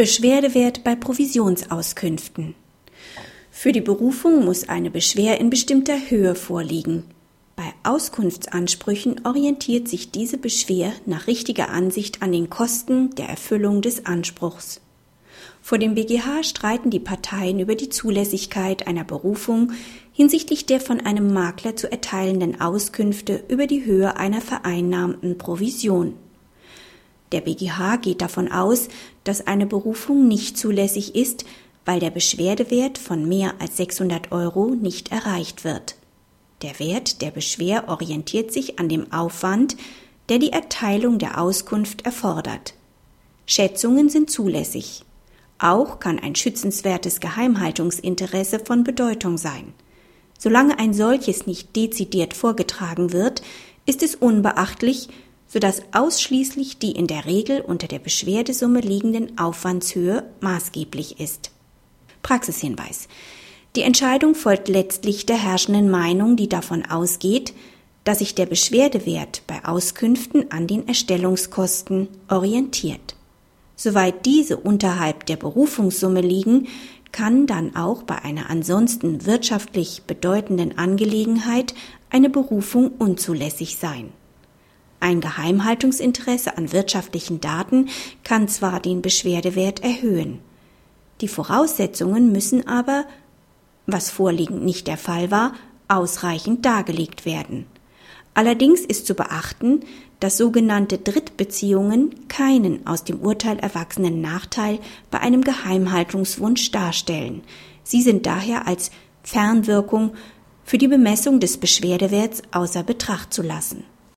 Beschwerdewert bei Provisionsauskünften. Für die Berufung muss eine Beschwer in bestimmter Höhe vorliegen. Bei Auskunftsansprüchen orientiert sich diese Beschwer nach richtiger Ansicht an den Kosten der Erfüllung des Anspruchs. Vor dem BGH streiten die Parteien über die Zulässigkeit einer Berufung hinsichtlich der von einem Makler zu erteilenden Auskünfte über die Höhe einer vereinnahmten Provision. Der BGH geht davon aus, dass eine Berufung nicht zulässig ist, weil der Beschwerdewert von mehr als 600 Euro nicht erreicht wird. Der Wert der Beschwer orientiert sich an dem Aufwand, der die Erteilung der Auskunft erfordert. Schätzungen sind zulässig. Auch kann ein schützenswertes Geheimhaltungsinteresse von Bedeutung sein. Solange ein solches nicht dezidiert vorgetragen wird, ist es unbeachtlich, sodass ausschließlich die in der Regel unter der Beschwerdesumme liegenden Aufwandshöhe maßgeblich ist. Praxishinweis. Die Entscheidung folgt letztlich der herrschenden Meinung, die davon ausgeht, dass sich der Beschwerdewert bei Auskünften an den Erstellungskosten orientiert. Soweit diese unterhalb der Berufungssumme liegen, kann dann auch bei einer ansonsten wirtschaftlich bedeutenden Angelegenheit eine Berufung unzulässig sein. Ein Geheimhaltungsinteresse an wirtschaftlichen Daten kann zwar den Beschwerdewert erhöhen. Die Voraussetzungen müssen aber, was vorliegend nicht der Fall war, ausreichend dargelegt werden. Allerdings ist zu beachten, dass sogenannte Drittbeziehungen keinen aus dem Urteil erwachsenen Nachteil bei einem Geheimhaltungswunsch darstellen. Sie sind daher als Fernwirkung für die Bemessung des Beschwerdewerts außer Betracht zu lassen.